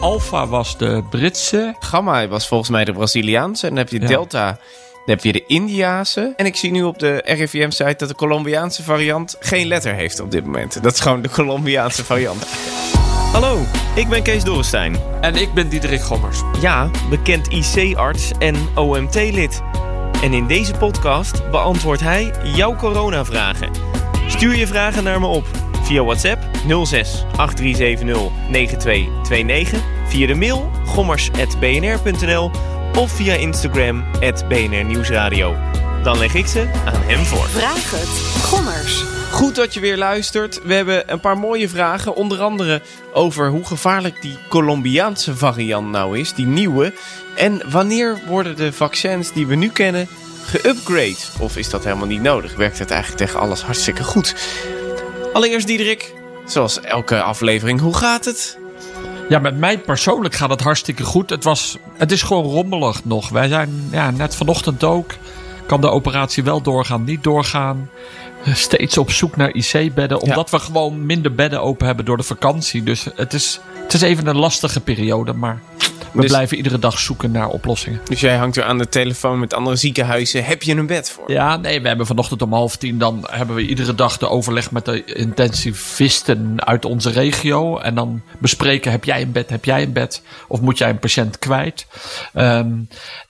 Alpha was de Britse. Gamma was volgens mij de Braziliaanse. En dan heb je Ja. Delta, dan heb je de Indiase. En ik zie nu op de RIVM-site dat de Colombiaanse variant geen letter heeft op dit moment. Dat is gewoon de Colombiaanse variant. Hallo, ik ben Kees Dorrestein. En ik ben Diederik Gommers. Ja, bekend IC-arts en OMT-lid. En in deze podcast beantwoordt hij jouw coronavragen. Stuur je vragen naar me op via WhatsApp 06 8370 9229, via de mail gommers.bnr.nl of via Instagram BNR Nieuwsradio. Dan leg ik ze aan hem voor. Vraag het. Gommers. Goed dat je weer luistert. We hebben een paar mooie vragen. Onder andere over hoe gevaarlijk die Colombiaanse variant nou is, die nieuwe. En wanneer worden de vaccins die we nu kennen geüpgrade? Of is dat helemaal niet nodig? Werkt het eigenlijk tegen alles hartstikke goed? Allereerst Diederik, zoals elke aflevering, hoe gaat het? Ja, met mij persoonlijk gaat het hartstikke goed. Het, was, het is gewoon rommelig nog. Wij zijn ja, net vanochtend ook. Kan de operatie wel doorgaan, niet doorgaan. Steeds op zoek naar IC-bedden. Omdat we gewoon minder bedden open hebben door de vakantie. Dus het is, het is even een lastige periode. Maar we Dus- blijven iedere dag zoeken naar oplossingen. Dus jij hangt weer aan de telefoon met andere ziekenhuizen. Heb je een bed voor? Ja, nee, we hebben vanochtend om half tien. Dan hebben we iedere dag de overleg met de intensivisten uit onze regio. En dan bespreken: heb jij een bed, heb jij een bed? Of moet jij een patiënt kwijt? Ehm,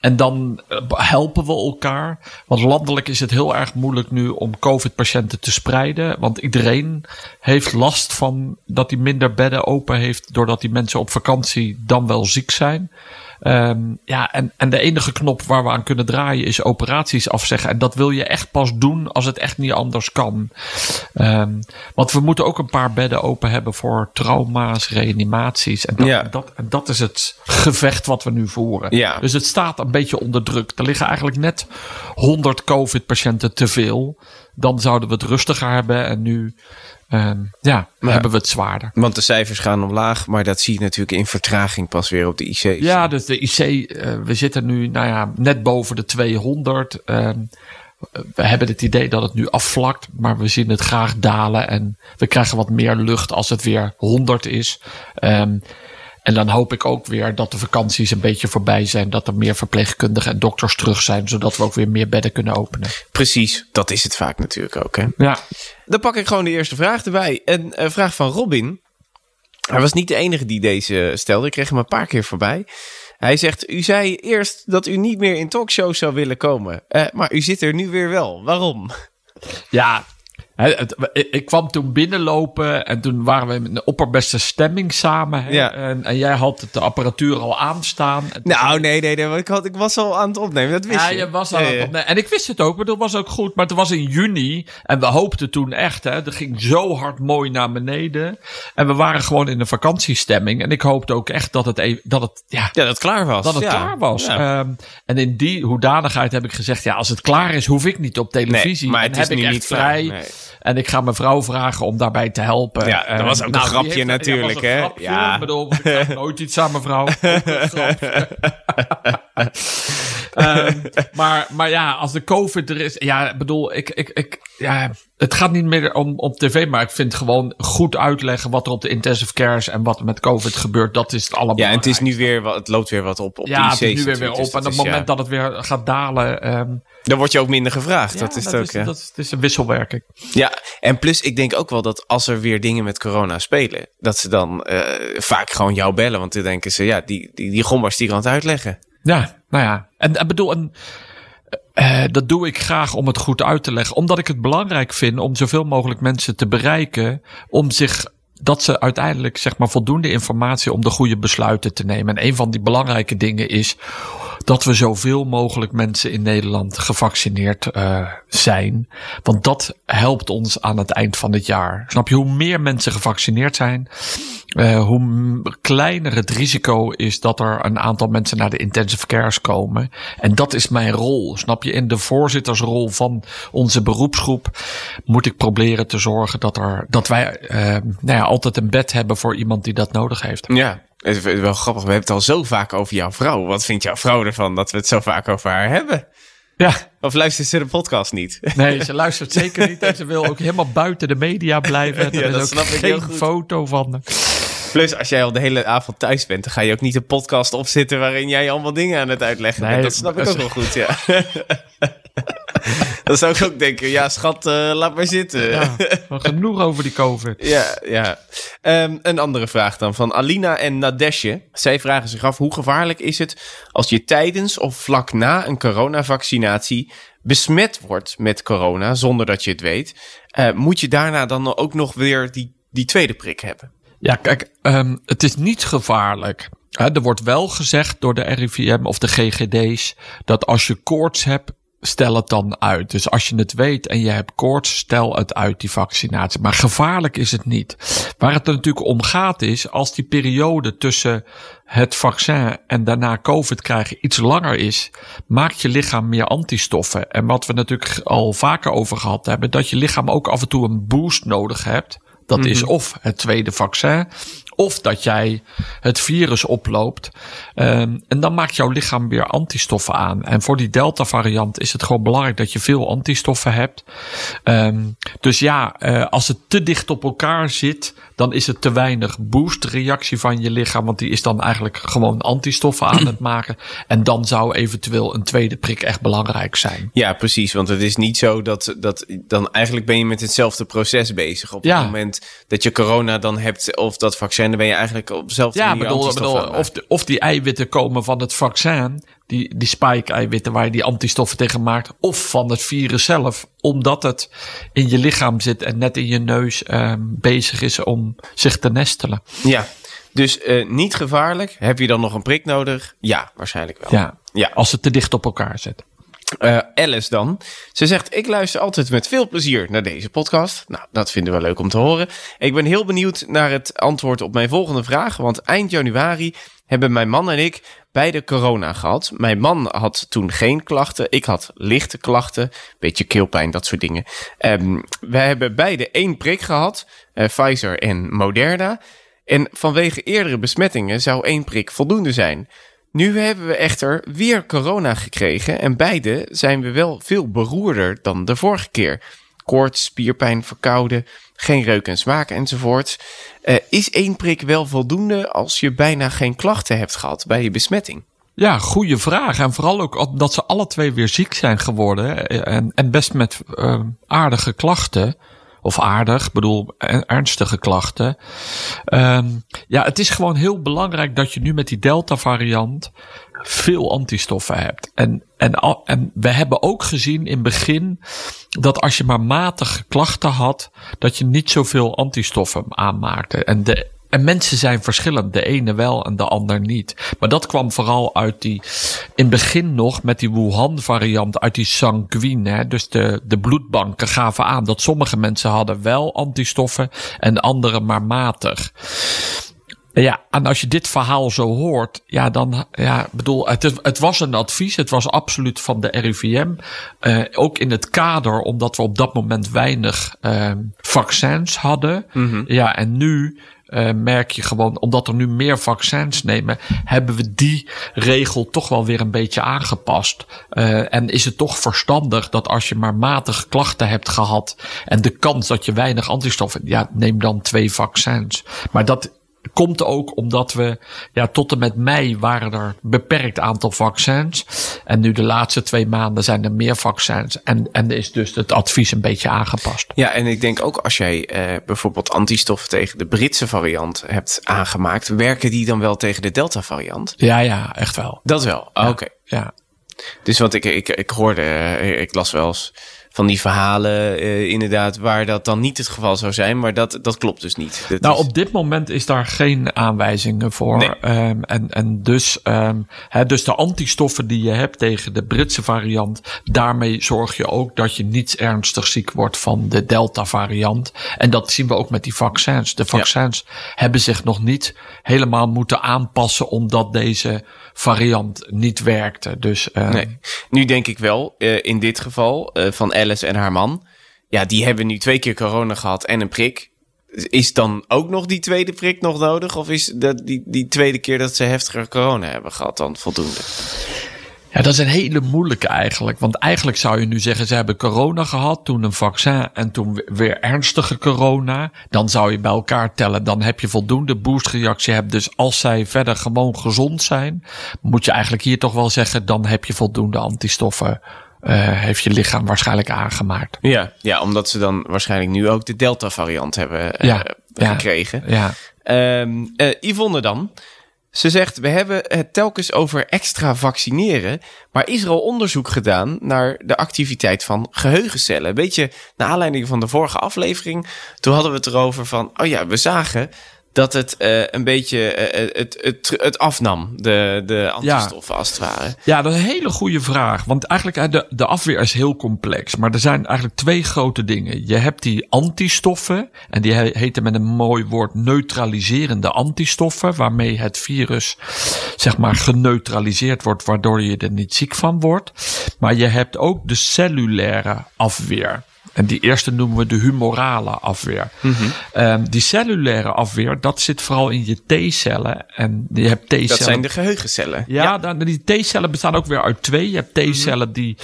en dan eh, helpen we elkaar. Want landelijk is het heel erg moeilijk nu om COVID-patiënten te spreiden. Want iedereen heeft last van dat hij minder bedden open heeft. doordat die mensen op vakantie dan wel ziek zijn. Ehm, ja, en, en de enige knop waar we aan kunnen draaien is operaties afzeggen. En dat wil je echt pas doen als het echt niet anders kan. Ehm, want we moeten ook een paar bedden open hebben voor trauma's, reanimaties. En dat, Ja. dat, en dat is het gevecht wat we nu voeren. Ja. Dus het staat een beetje onder druk. Er liggen eigenlijk net 100 COVID-patiënten te veel. Dan zouden we het rustiger hebben. En nu ehm, ja, hebben we het zwaarder. Want de cijfers gaan omlaag, maar dat zie je natuurlijk in vertraging pas weer op de IC's. Ja, dus de IC, eh, we zitten nu nou ja, net boven de 200. Ehm, we hebben het idee dat het nu afvlakt, maar we zien het graag dalen. En we krijgen wat meer lucht als het weer 100 is. Ehm, en dan hoop ik ook weer dat de vakanties een beetje voorbij zijn. Dat er meer verpleegkundigen en dokters terug zijn. Zodat we ook weer meer bedden kunnen openen. Precies, dat is het vaak natuurlijk ook. Hè? Ja, Dan pak ik gewoon de eerste vraag erbij. Een eh, vraag van Robin. Hij was niet de enige die deze stelde. Ik kreeg hem een paar keer voorbij. Hij zegt, u zei eerst dat u niet meer in talkshows zou willen komen. Eh, maar u zit er nu weer wel. Waarom? Ja, het- ik, kwam toen binnenlopen en toen waren we in een opperbeste stemming samen. Ja. En, en jij had de apparatuur al aanstaan. En Nou, nee, nee, nee. want Ik, had, ik was al aan het opnemen. Dat wist ja, je. je was al Ja, aan het opnemen. En ik wist het ook, maar dat was ook goed. Maar het was in juni en we hoopten toen echt. Hè, dat ging zo hard mooi naar beneden. En we waren gewoon in een vakantiestemming. En ik hoopte ook echt dat het, even, dat het ja, Ja, dat het klaar was. dat het klaar was. Ehm, en in die hoedanigheid heb ik gezegd: ja, als het klaar is, hoef ik niet op televisie. Nee, maar en het is heb ik echt niet klaar, vrij. nee. En ik ga mijn vrouw vragen om daarbij te helpen. Ja, dat was ook een nou, grapje heeft- natuurlijk, ja, was een hè? Grapje. Ja. Ik bedoel, ik vraag nooit iets aan mijn vrouw. Ehm, maar, maar ja, als de COVID er is. Ja, ik bedoel, ik, ik, ik, ja, het gaat niet meer om op tv. Maar ik vind gewoon goed uitleggen wat er op de intensive cares en wat er met COVID gebeurt. Dat is het allemaal. Ja, en het is nu weer het loopt weer wat op op Ja, de het IC's. is nu weer weer natuurlijk, op. dus en op het moment ja, dat het weer gaat dalen. ehm, Dan word je ook minder gevraagd. ja, dat is het ook, ja. dat is, het is een wisselwerking. Ja, en plus ik denk ook wel dat als er weer dingen met corona spelen, dat ze dan eh, vaak gewoon jou bellen. Want dan denken ze, ja, die, die, die gommers die kan het uitleggen. Ja, nou ja. En ik bedoel, en, eh, dat doe ik graag om het goed uit te leggen. Omdat ik het belangrijk vind om zoveel mogelijk mensen te bereiken. Om zich dat ze uiteindelijk zeg maar voldoende informatie om de goede besluiten te nemen. En een van die belangrijke dingen is dat we zoveel mogelijk mensen in Nederland gevaccineerd uh, zijn. Want dat helpt ons aan het eind van het jaar. Snap je? Hoe meer mensen gevaccineerd zijn, uh, hoe kleiner het risico is dat er een aantal mensen naar de intensive cares komen. En dat is mijn rol. Snap je? In de voorzittersrol van onze beroepsgroep moet ik proberen te zorgen dat, er, dat wij uh, nou ja, altijd een bed hebben voor iemand die dat nodig heeft. Ja. Het is wel grappig. We hebben het al zo vaak over jouw vrouw. Wat vindt jouw vrouw ervan dat we het zo vaak over haar hebben? Ja. Of luistert ze de podcast niet? Nee, ze luistert zeker niet. En ze wil ook helemaal buiten de media blijven. Er Ja, is dat ook snap ik heel goed. foto van haar. Plus, als jij al de hele avond thuis bent, dan ga je ook niet een podcast opzitten waarin jij allemaal dingen aan het uitleggen bent. Nee, Dat snap ik ook wel goed, ja. dan zou ik ook denken, ja schat, eh, laat maar zitten. Ja, genoeg over die COVID. Ja, ja. Ehm, een andere vraag dan van Alina en Nadesje. Zij vragen zich af hoe gevaarlijk is het als je tijdens of vlak na een coronavaccinatie besmet wordt met corona zonder dat je het weet. Eh, moet je daarna dan ook nog weer die, die tweede prik hebben? Ja, kijk, ehm, het is niet gevaarlijk. Er wordt wel gezegd door de RIVM of de GGD's dat als je koorts hebt, stel het dan uit. Dus als je het weet en je hebt koorts, stel het uit, die vaccinatie. Maar gevaarlijk is het niet. Waar het er natuurlijk om gaat is, als die periode tussen het vaccin en daarna COVID krijgen iets langer is, maakt je lichaam meer antistoffen. En wat we natuurlijk al vaker over gehad hebben, dat je lichaam ook af en toe een boost nodig hebt. Dat is of het tweede vaccin, of dat jij het virus oploopt. Um, en dan maakt jouw lichaam weer antistoffen aan. En voor die Delta-variant is het gewoon belangrijk dat je veel antistoffen hebt. Um, dus ja, uh, als het te dicht op elkaar zit, dan is het te weinig boost-reactie van je lichaam. Want die is dan eigenlijk gewoon antistoffen aan het maken. En dan zou eventueel een tweede prik echt belangrijk zijn. Ja, precies. Want het is niet zo dat, dat dan eigenlijk ben je met hetzelfde proces bezig. Op Ja. het moment dat je corona dan hebt of dat vaccin, dan ben je eigenlijk op dezelfde Ja, manier bedoel, of, de, of die eiwitten komen van het vaccin, die, die spike-eiwitten waar je die antistoffen tegen maakt, of van het virus zelf, omdat het in je lichaam zit en net in je neus um, bezig is om zich te nestelen. Ja, dus uh, niet gevaarlijk. Heb je dan nog een prik nodig? Ja, waarschijnlijk wel. Ja, Ja. als het te dicht op elkaar zit. Uh, Alice dan. Ze zegt, ik luister altijd met veel plezier naar deze podcast. Nou, dat vinden we leuk om te horen. Ik ben heel benieuwd naar het antwoord op mijn volgende vraag. Want eind januari hebben mijn man en ik beide corona gehad. Mijn man had toen geen klachten. Ik had lichte klachten. Beetje keelpijn, dat soort dingen. Um, wij hebben beide één prik gehad. Uh, Pfizer en Moderna. En vanwege eerdere besmettingen zou één prik voldoende zijn. Nu hebben we echter weer corona gekregen en beide zijn we wel veel beroerder dan de vorige keer. Koorts, spierpijn, verkouden, geen reuk en smaak enzovoort. Uh, is één prik wel voldoende als je bijna geen klachten hebt gehad bij je besmetting? Ja, goede vraag. En vooral ook omdat ze alle twee weer ziek zijn geworden en, en best met uh, aardige klachten of aardig, bedoel ernstige klachten. Um, ja, het is gewoon heel belangrijk dat je nu met die Delta variant veel antistoffen hebt. En, en, en we hebben ook gezien in het begin dat als je maar matige klachten had, dat je niet zoveel antistoffen aanmaakte. En de en mensen zijn verschillend. De ene wel en de ander niet. Maar dat kwam vooral uit die, in het begin nog met die Wuhan variant, uit die sanguine. Hè? Dus de, de bloedbanken gaven aan dat sommige mensen hadden wel antistoffen en anderen maar matig. Ja, en als je dit verhaal zo hoort, ja, dan, ja, bedoel, het, het was een advies, het was absoluut van de RIVM. Uh, ook in het kader, omdat we op dat moment weinig uh, vaccins hadden. Mm -hmm. Ja, en nu uh, merk je gewoon, omdat er nu meer vaccins nemen, hebben we die regel toch wel weer een beetje aangepast. Uh, en is het toch verstandig dat als je maar matige klachten hebt gehad en de kans dat je weinig antistoffen, ja, neem dan twee vaccins. Maar dat komt ook omdat we, ja, tot en met mei waren er beperkt aantal vaccins. En nu de laatste twee maanden zijn er meer vaccins. En, en is dus het advies een beetje aangepast. Ja, en ik denk ook als jij uh, bijvoorbeeld antistoffen tegen de Britse variant hebt aangemaakt, werken die dan wel tegen de Delta variant? Ja, ja, echt wel. Dat wel. Ja, Oké. Okay. Ja. Dus want ik, ik, ik hoorde, uh, ik las wel eens van die verhalen uh, inderdaad waar dat dan niet het geval zou zijn, maar dat, dat klopt dus niet. Dat nou, is... op dit moment is daar geen aanwijzingen voor. Nee. Um, en, en dus, um, hè, dus de antistoffen die je hebt tegen de Britse variant, daarmee zorg je ook dat je niet ernstig ziek wordt van de Delta variant. En dat zien we ook met die vaccins. De vaccins ja. hebben zich nog niet helemaal moeten aanpassen omdat deze variant niet werkte. Dus, uh, nee. Nu denk ik wel, uh, in dit geval, uh, van Alice en haar man. Ja, die hebben nu twee keer corona gehad en een prik. Is dan ook nog die tweede prik nog nodig? Of is dat die, die tweede keer dat ze heftiger corona hebben gehad dan voldoende? Ja, dat is een hele moeilijke eigenlijk. Want eigenlijk zou je nu zeggen, ze hebben corona gehad, toen een vaccin en toen weer ernstige corona. Dan zou je bij elkaar tellen, dan heb je voldoende boostreactie hebt. Dus als zij verder gewoon gezond zijn, moet je eigenlijk hier toch wel zeggen, dan heb je voldoende antistoffen. Uh, heeft je lichaam waarschijnlijk aangemaakt. Ja, ja, omdat ze dan waarschijnlijk nu ook de Delta-variant hebben uh, Ja, ja. gekregen. Ja. Ehm eh, Yvonne dan. Ze zegt, we hebben het telkens over extra vaccineren. Maar is er al onderzoek gedaan naar de activiteit van geheugencellen? Weet je, naar aanleiding van de vorige aflevering, toen hadden we het erover van, oh ja, we zagen dat het eh, een beetje eh, het, het, het afnam, de, de antistoffen als het ware. Ja, dat is een hele goede vraag. Want eigenlijk, eh, de, de afweer is heel complex. Maar er zijn eigenlijk twee grote dingen. Je hebt die antistoffen. En die he- heten met een mooi woord neutraliserende antistoffen. Waarmee het virus, zeg maar, geneutraliseerd wordt. Waardoor je er niet ziek van wordt. Maar je hebt ook de cellulaire afweer. En die eerste noemen we de humorale afweer. Ehm, die cellulaire afweer, dat zit vooral in je T-cellen. En je hebt T-cellen. Dat zijn de geheugencellen. Ja, dan, die T-cellen bestaan ook weer uit twee. Je hebt T-cellen die,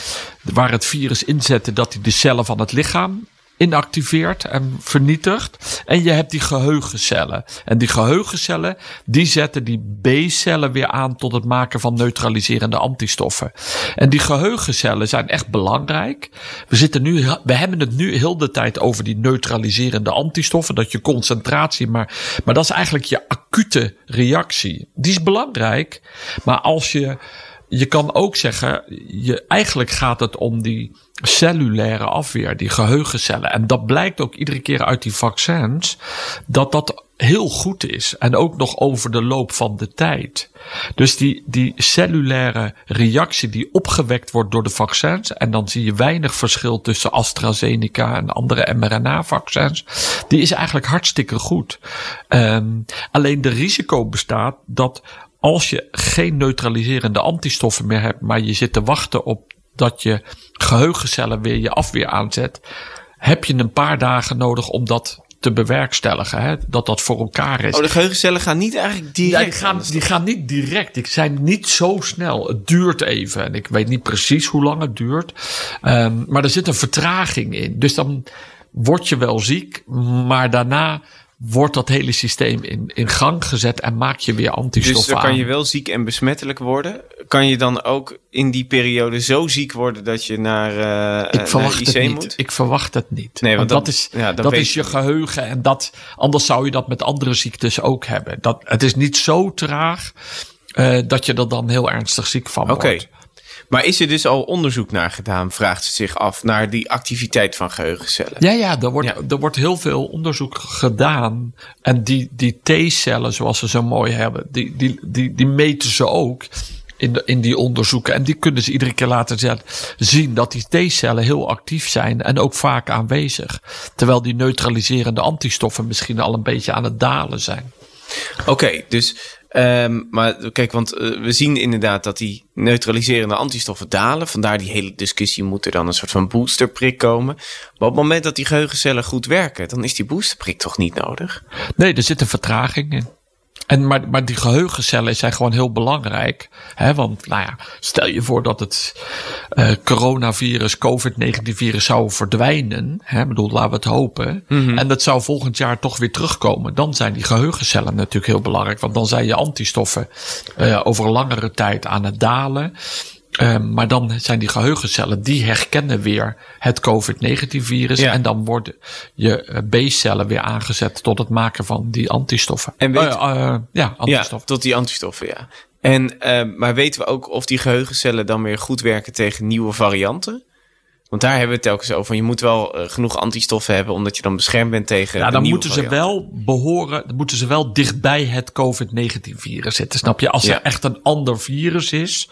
waar het virus inzetten dat die de cellen van het lichaam inactiveert en vernietigt. En je hebt die geheugencellen. En die geheugencellen, die zetten die B-cellen weer aan tot het maken van neutraliserende antistoffen. En die geheugencellen zijn echt belangrijk. We zitten nu, we hebben het nu heel de tijd over die neutraliserende antistoffen, dat je concentratie, maar, maar dat is eigenlijk je acute reactie. Die is belangrijk, maar als je je kan ook zeggen, je, eigenlijk gaat het om die cellulaire afweer, die geheugencellen. En dat blijkt ook iedere keer uit die vaccins, dat dat heel goed is. En ook nog over de loop van de tijd. Dus die, die cellulaire reactie die opgewekt wordt door de vaccins, en dan zie je weinig verschil tussen AstraZeneca en andere mRNA-vaccins, die is eigenlijk hartstikke goed. Um, alleen de risico bestaat dat als je geen neutraliserende antistoffen meer hebt, maar je zit te wachten op dat je geheugencellen weer je afweer aanzet, heb je een paar dagen nodig om dat te bewerkstelligen. Hè? Dat dat voor elkaar is. Oh, de geheugencellen gaan niet eigenlijk direct. Ja, die, gaan, die gaan niet direct. Die zijn niet zo snel. Het duurt even. En ik weet niet precies hoe lang het duurt. Um, maar er zit een vertraging in. Dus dan word je wel ziek, maar daarna wordt dat hele systeem in, in gang gezet en maak je weer antistoffen Dus dan kan je wel ziek en besmettelijk worden. Kan je dan ook in die periode zo ziek worden dat je naar, uh, Ik naar verwacht IC het niet. moet? Ik verwacht het niet. Nee, want want dat, dat- is, ja, dat is je geheugen. En dat, anders zou je dat met andere ziektes ook hebben. Dat, het is niet zo traag uh, dat je er dan heel ernstig ziek van Oké. wordt. Maar is er dus al onderzoek naar gedaan, vraagt ze zich af, naar die activiteit van geheugencellen? Ja, ja, er wordt, Ja. er wordt heel veel onderzoek gedaan. En die, die T-cellen, zoals ze zo mooi hebben, die, die, die, die meten ze ook in, de, in die onderzoeken. En die kunnen ze iedere keer laten zien dat die T-cellen heel actief zijn en ook vaak aanwezig. Terwijl die neutraliserende antistoffen misschien al een beetje aan het dalen zijn. Oké, dus. Um, maar kijk, want uh, we zien inderdaad dat die neutraliserende antistoffen dalen. Vandaar die hele discussie moet er dan een soort van boosterprik komen. Maar op het moment dat die geheugencellen goed werken, dan is die boosterprik toch niet nodig? Nee, er zit een vertraging in. En maar, maar die geheugencellen zijn gewoon heel belangrijk. Hè? Want nou ja, stel je voor dat het uh, coronavirus, COVID-19 virus zou verdwijnen. Hè? Ik bedoel, laten we het hopen. Mm-hmm. En dat zou volgend jaar toch weer terugkomen. Dan zijn die geheugencellen natuurlijk heel belangrijk. Want dan zijn je antistoffen uh, over langere tijd aan het dalen. Uh, maar dan zijn die geheugencellen, die herkennen weer het COVID-19-virus. Ja. En dan worden je uh, B-cellen weer aangezet tot het maken van die antistoffen. En weet, uh, ja, antistoffen. Ja, tot die antistoffen, ja. En, uh, maar weten we ook of die geheugencellen dan weer goed werken tegen nieuwe varianten? Want daar hebben we het telkens over. Je moet wel uh, genoeg antistoffen hebben, omdat je dan beschermd bent tegen. Ja, dan moeten ze wel behoren, dan moeten ze wel dichtbij het COVID-19-virus zitten. Snap je? Als Ja. er echt een ander virus is,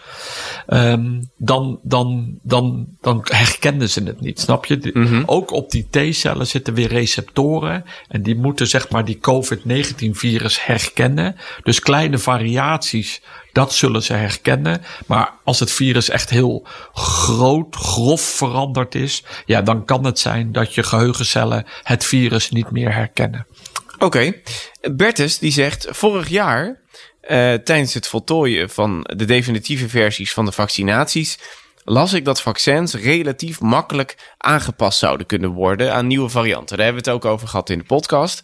um, dan, dan, dan, dan herkennen ze het niet. Snap je? Mhm. Ook op die T-cellen zitten weer receptoren. En die moeten zeg maar die COVID-19-virus herkennen. Dus kleine variaties, dat zullen ze herkennen. Maar als het virus echt heel groot, grof veranderd is, ja, dan kan het zijn dat je geheugencellen het virus niet meer herkennen. Oké. Bertus die zegt, vorig jaar eh, tijdens het voltooien van de definitieve versies van de vaccinaties las ik dat vaccins relatief makkelijk aangepast zouden kunnen worden aan nieuwe varianten. Daar hebben we het ook over gehad in de podcast.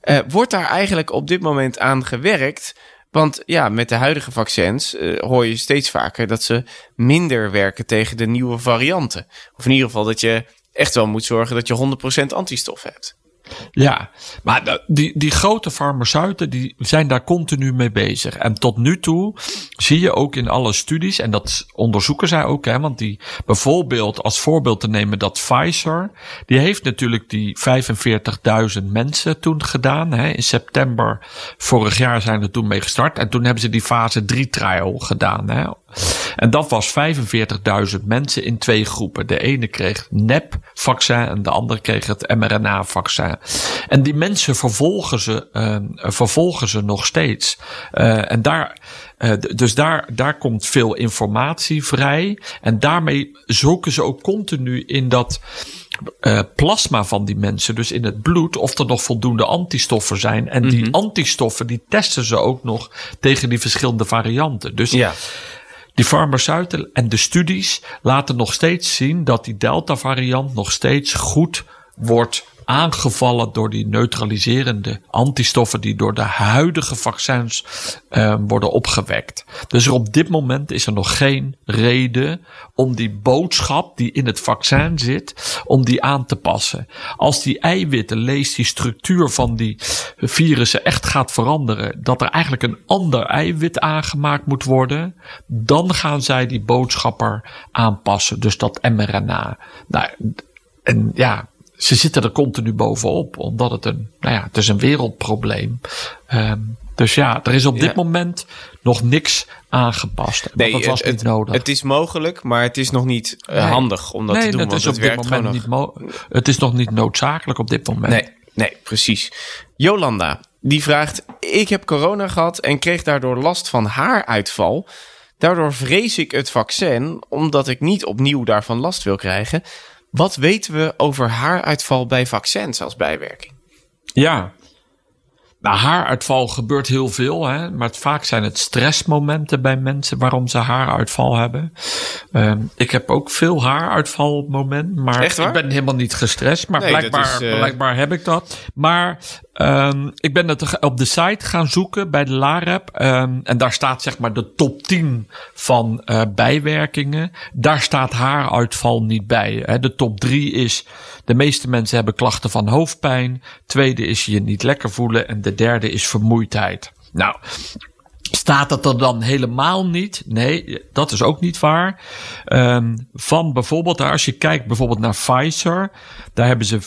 Eh, wordt daar eigenlijk op dit moment aan gewerkt? Want ja, met de huidige vaccins eh, hoor je steeds vaker dat ze minder werken tegen de nieuwe varianten. Of in ieder geval dat je echt wel moet zorgen dat je 100% antistof hebt. Ja, maar die, die grote farmaceuten die zijn daar continu mee bezig. En tot nu toe zie je ook in alle studies, en dat onderzoeken zij ook, hè, want die bijvoorbeeld als voorbeeld te nemen dat Pfizer, die heeft natuurlijk die 45.000 mensen toen gedaan. Hè. In september vorig jaar zijn er toen mee gestart. En toen hebben ze die fase 3 trial gedaan. Hè. En dat was 45.000 mensen in twee groepen. De ene kreeg nep-vaccin en de andere kreeg het mRNA-vaccin. En die mensen vervolgen ze, uh, vervolgen ze nog steeds. Uh, en daar, uh, dus daar, daar komt veel informatie vrij. En daarmee zoeken ze ook continu in dat uh, plasma van die mensen, dus in het bloed, of er nog voldoende antistoffen zijn. En die Mhm. antistoffen, die testen ze ook nog tegen die verschillende varianten. Dus Ja. Die farmaceuten en de studies laten nog steeds zien dat die Delta-variant nog steeds goed wordt aangevallen door die neutraliserende antistoffen die door de huidige vaccins uh, worden opgewekt. Dus er op dit moment is er nog geen reden om die boodschap die in het vaccin zit, om die aan te passen. Als die eiwitten, lees die structuur van die virussen echt gaat veranderen, dat er eigenlijk een ander eiwit aangemaakt moet worden, dan gaan zij die boodschapper aanpassen. Dus dat mRNA. Nou, en ja, ze zitten er continu bovenop, omdat het een, nou ja, het is een wereldprobleem. Um, dus ja, er is op dit ja. moment nog niks aangepast. Nee, dat was het, niet nodig. Het is mogelijk, maar het is nog niet nee. handig om dat nee, te doen. Dat want is op het dit moment niet mo- het is nog niet noodzakelijk op dit moment. Nee, nee, precies. Jolanda, die vraagt: Ik heb corona gehad en kreeg daardoor last van haaruitval. Daardoor vrees ik het vaccin, omdat ik niet opnieuw daarvan last wil krijgen. Wat weten we over haaruitval bij vaccins als bijwerking? Ja, nou, haaruitval gebeurt heel veel, hè? maar vaak zijn het stressmomenten bij mensen waarom ze haaruitval hebben. Um, ik heb ook veel haaruitval op het moment, maar ik ben helemaal niet gestrest. Maar nee, blijkbaar, is, uh... blijkbaar heb ik dat. Maar um, ik ben het op de site gaan zoeken bij de LAREP. Um, en daar staat zeg maar de top 10 van uh, bijwerkingen. Daar staat haaruitval niet bij. Hè? De top 3 is de meeste mensen hebben klachten van hoofdpijn. Tweede is je niet lekker voelen. En de derde is vermoeidheid. Nou, Staat het er dan helemaal niet? Nee, dat is ook niet waar. Um, van bijvoorbeeld, als je kijkt bijvoorbeeld naar Pfizer, daar hebben ze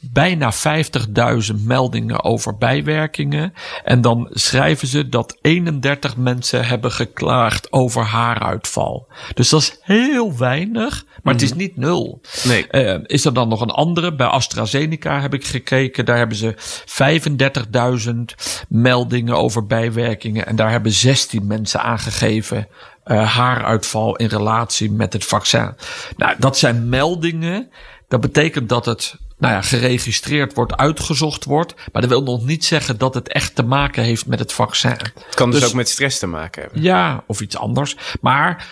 bijna 50.000 meldingen over bijwerkingen. En dan schrijven ze dat 31 mensen hebben geklaagd over haaruitval. Dus dat is heel weinig, maar het is niet nul. Nee. Uh, is er dan nog een andere? Bij AstraZeneca heb ik gekeken. Daar hebben ze 35.000 meldingen over bijwerkingen. En daar hebben 16 mensen aangegeven uh, haaruitval in relatie met het vaccin. Nou, dat zijn meldingen. Dat betekent dat het nou ja, geregistreerd wordt, uitgezocht wordt. Maar dat wil nog niet zeggen dat het echt te maken heeft met het vaccin. Het kan dus, dus ook met stress te maken hebben. Ja, of iets anders. Maar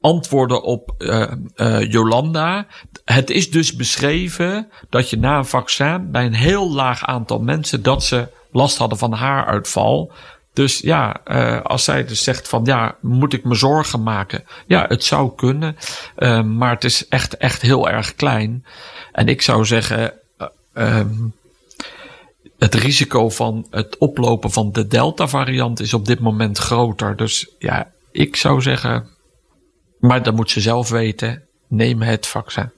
antwoorden op uh, uh, Jolanda. Het is dus beschreven dat je na een vaccin bij een heel laag aantal mensen dat ze last hadden van haaruitval. Dus ja, uh, als zij dus zegt van ja, moet ik me zorgen maken? Ja, het zou kunnen, uh, maar het is echt, echt heel erg klein. En ik zou zeggen, uh, um, het risico van het oplopen van de Delta-variant is op dit moment groter. Dus ja, ik zou zeggen, maar dat moet ze zelf weten, neem het vaccin.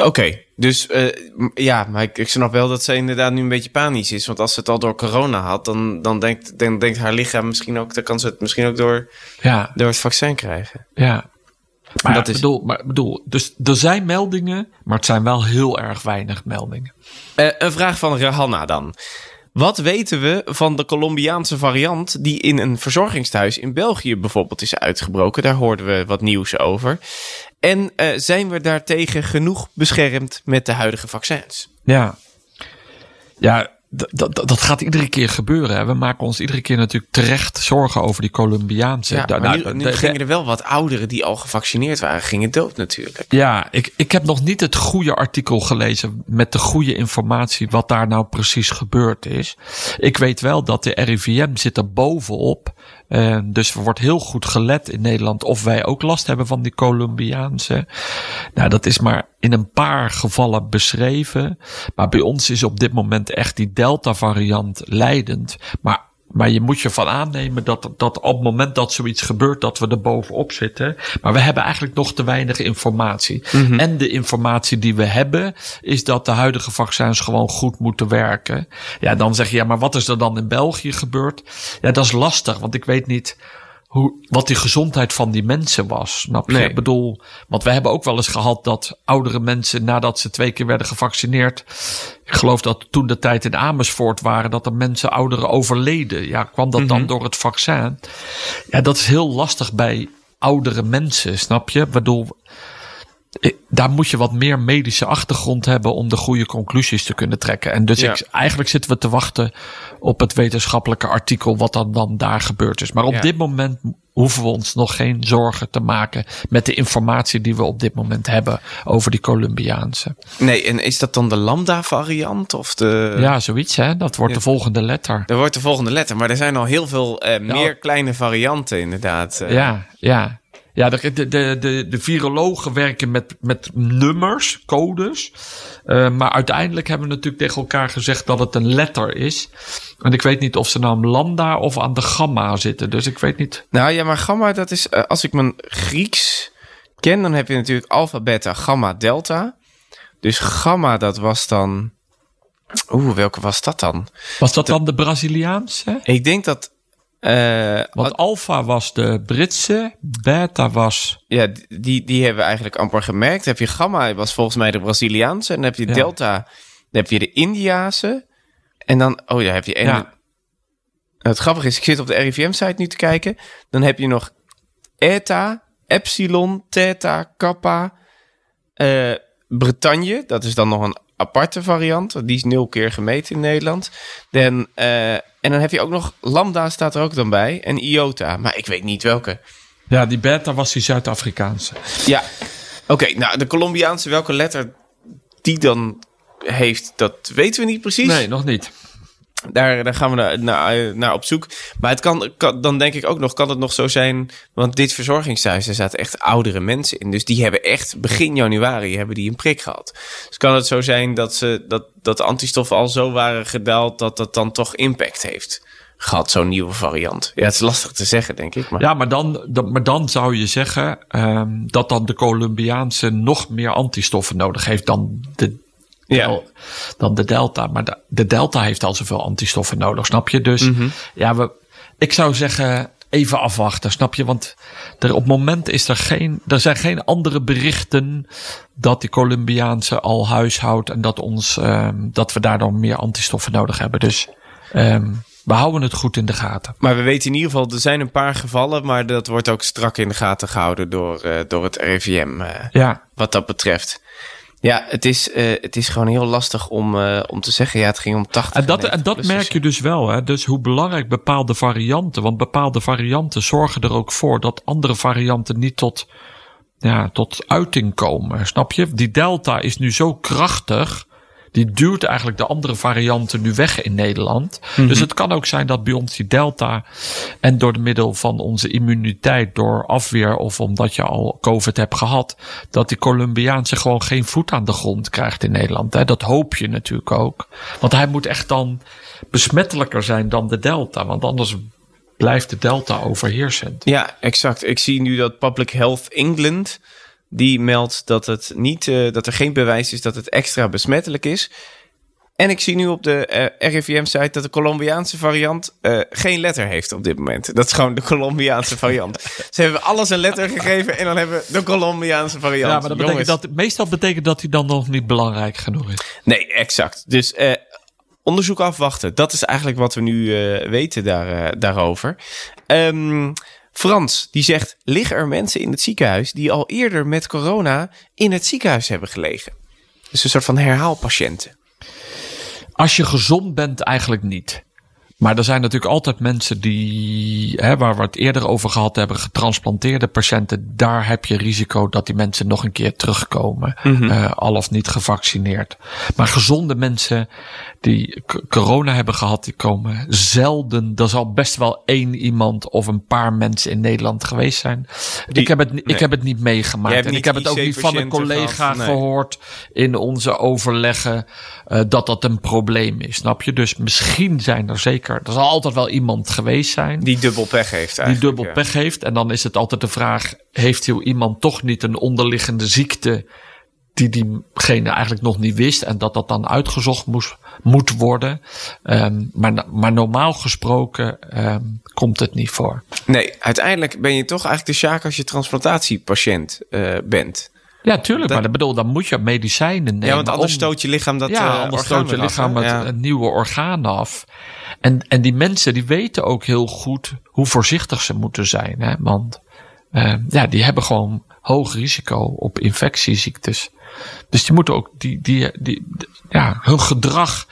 Oké, okay, dus uh, ja, maar ik, ik snap wel dat ze inderdaad nu een beetje panisch is. Want als ze het al door corona had, dan, dan, denkt, dan denkt haar lichaam misschien ook, dan kan ze het misschien ook door, ja. door het vaccin krijgen. Ja. Maar dat is... bedoel, maar bedoel, dus er zijn meldingen, maar het zijn wel heel erg weinig meldingen. Uh, een vraag van Rahanna dan. Wat weten we van de Colombiaanse variant die in een verzorgingstehuis in België bijvoorbeeld is uitgebroken? Daar hoorden we wat nieuws over. En uh, zijn we daartegen genoeg beschermd met de huidige vaccins? Ja, ja dat gaat iedere keer gebeuren. Hè. We maken ons iedere keer natuurlijk terecht zorgen over die Colombiaanse. Ja, Da- maar nu, gingen er wel wat ouderen die al gevaccineerd waren, gingen dood natuurlijk. Ja, ik, ik heb nog niet het goede artikel gelezen met de goede informatie wat daar nou precies gebeurd is. Ik weet wel dat de RIVM zit er bovenop. Eh, dus er wordt heel goed gelet in Nederland of wij ook last hebben van die Colombiaanse. Nou, dat is maar in een paar gevallen beschreven. Maar bij ons is op dit moment echt die Delta variant leidend. Maar maar je moet je van aannemen dat, dat op het moment dat zoiets gebeurt, dat we er bovenop zitten. Maar we hebben eigenlijk nog te weinig informatie. En de informatie die we hebben, is dat de huidige vaccins gewoon goed moeten werken. Ja, dan zeg je, ja, maar wat is er dan in België gebeurd? Ja, dat is lastig, want ik weet niet hoe, wat die gezondheid van die mensen was. Snap je? Nee. Ik bedoel, want we hebben ook wel eens gehad dat oudere mensen nadat ze twee keer werden gevaccineerd. Ik geloof dat toen de tijd in Amersfoort waren dat er mensen ouderen overleden. Ja, kwam dat dan door het vaccin? Ja, dat is heel lastig bij oudere mensen, snap je? Ik bedoel, ik- daar moet je wat meer medische achtergrond hebben om de goede conclusies te kunnen trekken. En dus Ja. ik, eigenlijk zitten we te wachten op het wetenschappelijke artikel wat dan, dan daar gebeurd is. Maar op Ja. dit moment hoeven we ons nog geen zorgen te maken met de informatie die we op dit moment hebben over die Colombiaanse. Nee, en is dat dan de lambda-variant of de... ja, zoiets hè. Dat wordt de volgende letter. Dat wordt de volgende letter, maar er zijn al heel veel eh, meer kleine varianten inderdaad. eh. Ja, ja. Ja, de, de, de, de, virologen werken met, met nummers, codes. Eh, maar uiteindelijk hebben we natuurlijk tegen elkaar gezegd dat het een letter is. En ik weet niet of ze nou aan lambda of aan de gamma zitten. Dus ik weet niet. Nou ja, maar gamma, dat is... eh, als ik mijn Grieks ken, dan heb je natuurlijk alpha, beta, gamma, delta. Dus gamma, dat was dan... Oeh, welke was dat dan? Was dat dan de Braziliaanse? Ik denk dat... eh, Want alpha was de Britse, beta was. ja, die, die hebben we eigenlijk amper gemerkt. Dan heb je gamma, was volgens mij de Braziliaanse. En dan heb je Ja. delta, dan heb je de Indiase. En dan... Oh, daar heb je... En Ja. Het grappige is, ik zit op de RIVM-site nu te kijken. Dan heb je nog eta, epsilon, theta, kappa, eh Bretagne. Dat is dan nog een aparte variant. Die is nul keer gemeten in Nederland. Dan, eh, en dan heb je ook nog lambda staat er ook dan bij. En iota, maar ik weet niet welke. Ja, die beta was die Zuid-Afrikaanse. Ja, oké. nou, de Colombiaanse, welke letter die dan heeft, dat weten we niet precies. Nee, nog niet. Daar, daar gaan we naar, naar, op zoek. Maar het kan, dan denk ik ook nog, kan het nog zo zijn... Want dit verzorgingshuis, er zaten echt oudere mensen in. Dus die hebben echt begin januari hebben die een prik gehad. Dus kan het zo zijn dat, ze, dat, dat de antistoffen al zo waren gedaald... dat dat dan toch impact heeft gehad, zo'n nieuwe variant. Ja, het is lastig te zeggen, denk ik. Maar... Ja, maar dan, dan- maar dan zou je zeggen ehm, dat dan de Colombiaanse nog meer antistoffen nodig heeft dan de, Ja. dan de Delta. Maar de, de Delta heeft al zoveel antistoffen nodig, snap je? Dus Mhm. ja, we, ik zou zeggen even afwachten, snap je? Want er, op het moment is er geen, er zijn geen andere berichten dat die Colombiaanse al huishoudt en dat, ons, ehm, dat we daardoor meer antistoffen nodig hebben. Dus ehm, we houden het goed in de gaten. Maar we weten in ieder geval, er zijn een paar gevallen... maar dat wordt ook strak in de gaten gehouden door, eh, door het RIVM... eh, Ja. wat dat betreft. Ja, het is, eh, het is gewoon heel lastig om, eh, om te zeggen. Ja, het ging om 80. En dat, en dat 90-plussers. merk je dus wel. Hè? Dus hoe belangrijk bepaalde varianten. Want bepaalde varianten zorgen er ook voor dat andere varianten niet tot, ja, tot uiting komen. Snap je? Die delta is nu zo krachtig. Die duwt eigenlijk de andere varianten nu weg in Nederland. Dus het kan ook zijn dat bij ons die delta. En door de middel van onze immuniteit, door afweer of omdat je al COVID hebt gehad. Dat die Colombiaanse gewoon geen voet aan de grond krijgt in Nederland. Hè? Dat hoop je natuurlijk ook. Want hij moet echt dan besmettelijker zijn dan de delta. Want anders blijft de delta overheersend. Ja, exact. Ik zie nu dat Public Health England... die meldt dat, het niet, eh, dat er geen bewijs is dat het extra besmettelijk is. En ik zie nu op de eh, RIVM-site dat de Colombiaanse variant eh, geen letter heeft op dit moment. Dat is gewoon de Colombiaanse variant. Ze hebben alles een letter gegeven en dan hebben we de Colombiaanse variant. Ja, maar dat betekent Jongens. dat, meestal betekent dat hij dan nog niet belangrijk genoeg is. Nee, exact. Dus onderzoek afwachten. Dat is eigenlijk wat we nu weten daar, daarover. Ehm, Frans, die zegt... liggen er mensen in het ziekenhuis... die al eerder met corona in het ziekenhuis hebben gelegen? Dus een soort van herhaalpatiënten. als je gezond bent, eigenlijk niet. Maar er zijn natuurlijk altijd mensen die, hè, waar we het eerder over gehad hebben, getransplanteerde patiënten. Daar heb je risico dat die mensen nog een keer terugkomen. eh, al of niet gevaccineerd. Maar gezonde mensen die corona hebben gehad, die komen zelden. Er zal best wel één iemand of een paar mensen in Nederland geweest zijn. Die- ik, heb het, nee. ik heb het niet meegemaakt. En ik heb het ook niet van een collega nee. gehoord in onze overleggen eh, dat dat een probleem is. Snap je? Dus misschien zijn er zeker, er zal altijd wel iemand geweest zijn Die dubbel pech heeft die eigenlijk. dubbel ja. pech heeft. En dan is het altijd de vraag: heeft heel iemand toch niet een onderliggende ziekte die diegene eigenlijk nog niet wist en dat dat dan uitgezocht moest, moet worden? Ehm, maar, maar normaal gesproken ehm, komt het niet voor. Nee, uiteindelijk ben je toch eigenlijk de sjaak als je transplantatiepatiënt eh, bent. Ja, tuurlijk. Dat- maar dat bedoel, dan moet je medicijnen nemen. ja, want anders om- stoot je lichaam dat ja, eh, anders stoot je lichaam het Ja. een nieuwe orgaan af. En, en die mensen die weten ook heel goed hoe voorzichtig ze moeten zijn. Hè? Want eh, ja, die hebben gewoon hoog risico op infectieziektes. Dus die moeten ook, die, die, die, ja, hun gedrag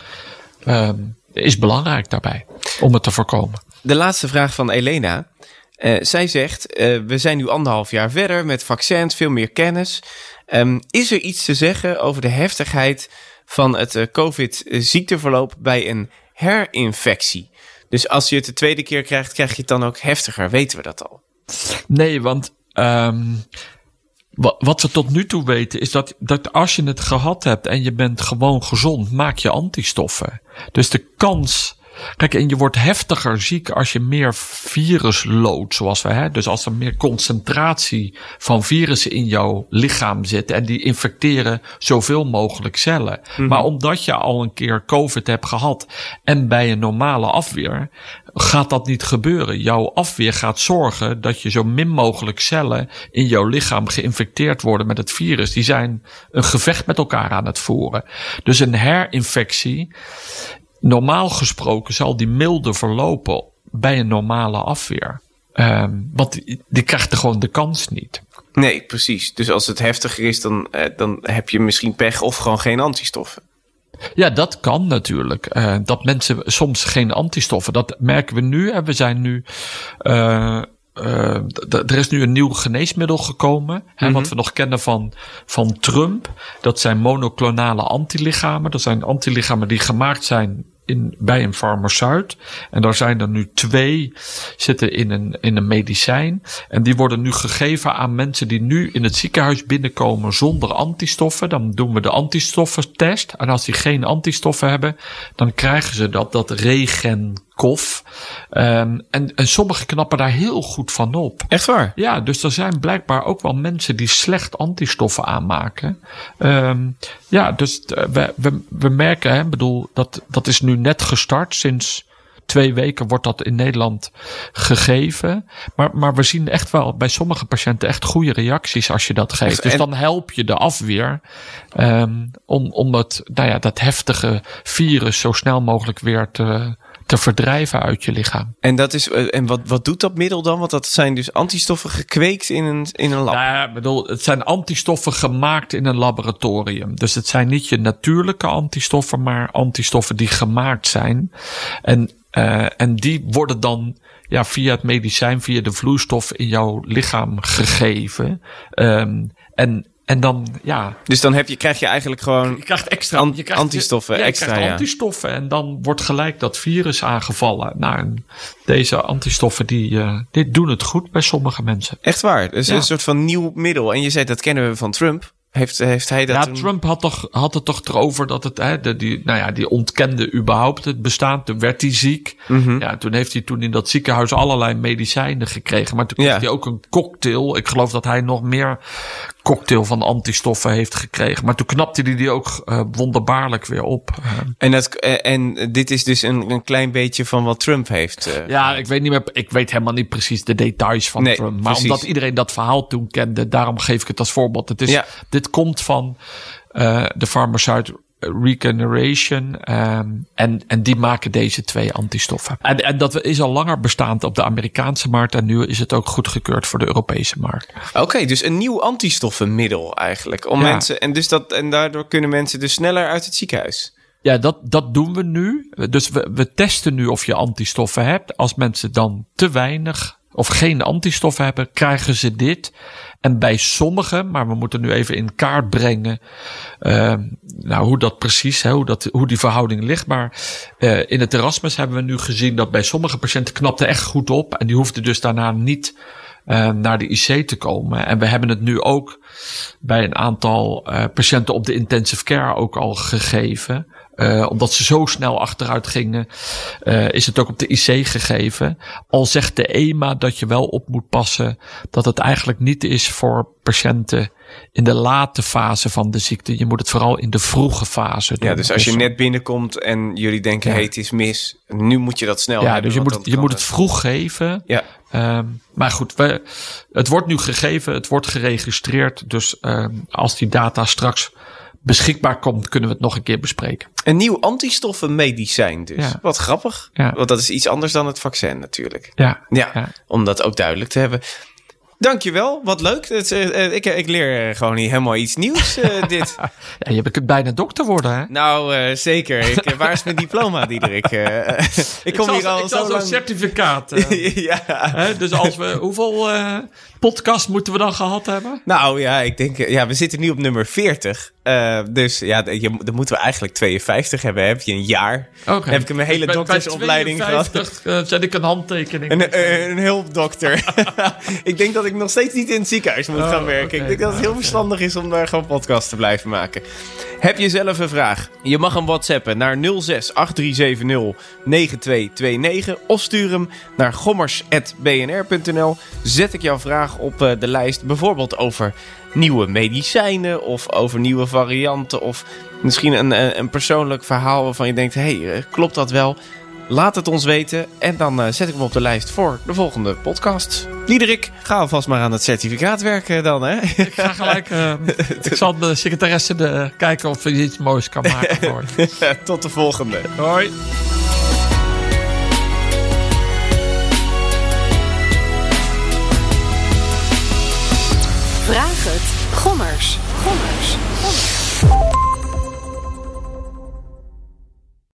ehm, is belangrijk daarbij om het te voorkomen. De laatste vraag van Elena. Eh, zij zegt, eh, we zijn nu anderhalf jaar verder met vaccins, veel meer kennis. Ehm, is er iets te zeggen over de heftigheid van het eh, COVID-ziekteverloop bij een herinfectie? Dus als je het de tweede keer krijgt, krijg je het dan ook heftiger. Weten we dat al? Nee, want ehm, wa- wat we tot nu toe weten is dat, dat als je het gehad hebt en je bent gewoon gezond, maak je antistoffen. Dus de kans. Kijk, en je wordt heftiger ziek als je meer virus loodt, zoals we, hè. Dus als er meer concentratie van virussen in jouw lichaam zit en die infecteren zoveel mogelijk cellen. Maar omdat je al een keer COVID hebt gehad en bij een normale afweer, gaat dat niet gebeuren. Jouw afweer gaat zorgen dat je zo min mogelijk cellen in jouw lichaam geïnfecteerd worden met het virus. Die zijn een gevecht met elkaar aan het voeren. Dus een herinfectie, normaal gesproken zal die milder verlopen bij een normale afweer. Ehm, want die, die krijgt er gewoon de kans niet. Nee, precies. Dus als het heftiger is, dan, eh, dan heb je misschien pech of gewoon geen antistoffen. Ja, dat kan natuurlijk. Eh, dat mensen soms geen antistoffen. Dat merken we nu. En we zijn nu. eh, eh, er is nu een nieuw geneesmiddel gekomen. Hè, wat we nog kennen van, van Trump. Dat zijn monoclonale antilichamen. Dat zijn antilichamen die gemaakt zijn in, bij een farmaceut. En daar zijn er nu twee zitten in een, in een medicijn. En die worden nu gegeven aan mensen die nu in het ziekenhuis binnenkomen zonder antistoffen. Dan doen we de antistoffentest. En als die geen antistoffen hebben, dan krijgen ze dat, dat regenkof. Ehm, en, en sommigen knappen daar heel goed van op. Echt waar? Ja, dus er zijn blijkbaar ook wel mensen die slecht antistoffen aanmaken. Ehm, ja, dus eh, we, we, we merken, hè, bedoel, dat, dat is nu net gestart. Sinds twee weken wordt dat in Nederland gegeven. Maar, maar we zien echt wel bij sommige patiënten echt goede reacties als je dat geeft. Dus dan help je de afweer ehm, om, om het, nou ja, dat heftige virus zo snel mogelijk weer te, te verdrijven uit je lichaam. En, dat is, eh, en wat, wat doet dat middel dan? Want dat zijn dus antistoffen gekweekt in een, in een lab. Nou ja, bedoel, het zijn antistoffen gemaakt in een laboratorium. Dus het zijn niet je natuurlijke antistoffen, maar antistoffen die gemaakt zijn. En, eh, en die worden dan ja, via het medicijn, via de vloeistof in jouw lichaam gegeven. Ehm, en, en dan, ja, Dus dan heb je, krijg je eigenlijk gewoon... je krijgt extra An- je krijgt, antistoffen ja, je extra, krijgt ja. antistoffen en dan wordt gelijk dat virus aangevallen. Nou, en deze antistoffen die, eh, die doen het goed bij sommige mensen. Echt waar. Dus Ja. een soort van nieuw middel. En je zei, dat kennen we van Trump. Heeft, heeft hij dat Ja, toen- Trump had, toch, had het toch erover dat het, hè, de, die, nou ja, die ontkende überhaupt het bestaan. Toen werd hij ziek. Mhm. Ja, toen heeft hij toen in dat ziekenhuis allerlei medicijnen gekregen. Maar toen kreeg Ja. hij ook een cocktail. Ik geloof dat hij nog meer cocktail van antistoffen heeft gekregen. Maar toen knapte hij die ook eh, wonderbaarlijk weer op. Eh, En, dat, eh, en dit is dus een, een klein beetje van wat Trump heeft. Ja, ik weet niet meer. Ik weet helemaal niet precies de details van Nee, Trump. Maar precies. omdat iedereen dat verhaal toen kende, daarom geef ik het als voorbeeld. Het is, Ja. Dit komt van eh, de farmaceut Regeneration. ehm, en, en die maken deze twee antistoffen. En, en dat is al langer bestaand op de Amerikaanse markt. En nu is het ook goedgekeurd voor de Europese markt. Oké, dus een nieuw antistoffenmiddel eigenlijk. Om Ja. mensen, en, dus dat, en daardoor kunnen mensen dus sneller uit het ziekenhuis. Ja, dat, dat doen we nu. Dus we, we testen nu of je antistoffen hebt. Als mensen dan te weinig of geen antistoffen hebben, krijgen ze dit. En bij sommigen, maar we moeten nu even in kaart brengen, uh, nou, hoe dat precies, hoe, dat, hoe die verhouding ligt. Maar uh, in het Erasmus hebben we nu gezien dat bij sommige patiënten knapte echt goed op. En die hoefden dus daarna niet uh, naar de IC te komen. En we hebben het nu ook bij een aantal uh, patiënten op de intensive care ook al gegeven. Uh, omdat ze zo snel achteruit gingen, uh, is het ook op de IC gegeven. Al zegt de EMA dat je wel op moet passen dat het eigenlijk niet is voor patiënten in de late fase van de ziekte. Je moet het vooral in de vroege fase doen. Ja, dus als je net binnenkomt en jullie denken, ja. hey, het is mis, nu moet je dat snel Ja, hebben, dus je moet, je moet het vroeg geven. Ja. Um, maar goed, we, het wordt nu gegeven, het wordt geregistreerd. Dus um, als die data straks beschikbaar komt, kunnen we het nog een keer bespreken. Een nieuw antistoffenmedicijn dus. Ja. Wat grappig. Ja. Want dat is iets anders dan het vaccin natuurlijk. Ja, Ja, Ja. om dat ook duidelijk te hebben. Dankjewel, wat leuk. Het, eh, eh, ik, ik leer gewoon hier helemaal iets nieuws, eh, dit. ja je kunt bijna dokter worden, hè? Nou, eh, zeker. Ik, waar is mijn diploma, Diederik? Ik kom zal, hier al ik zal zo zo'n lang... certificaat. eh, ja. hè, dus als we, hoeveel podcasts moeten we dan gehad hebben? Nou ja, ik denk, eh, ja, we zitten nu op nummer 40. Eh, dus ja, je, dan moeten we eigenlijk 52 hebben. Heb je een jaar? Heb ik mijn hele bij doktersopleiding gehad? 52, eh, zet ik een handtekening. Een, hulpdokter. ik denk dat ik nog steeds niet in het ziekenhuis moet Oh, gaan werken. Ik denk dat het heel verstandig is om daar gewoon podcast te blijven maken. Heb je zelf een vraag? Je mag hem whatsappen naar 06 8370 9229 of stuur hem naar gommers.bnr.nl. Zet ik jouw vraag op eh, de lijst, bijvoorbeeld over nieuwe medicijnen of over nieuwe varianten of misschien een, een, een persoonlijk verhaal waarvan je denkt, hé, hey, eh, klopt dat wel? Laat het ons weten en dan eh, zet ik hem op de lijst voor de volgende podcast. Liederik, ga alvast maar aan het certificaat werken dan, hè? Ik ga gelijk. eh, ik zal de secretaresse de, kijken of je iets moois kan maken voor. Tot de volgende. Hoi. Vraag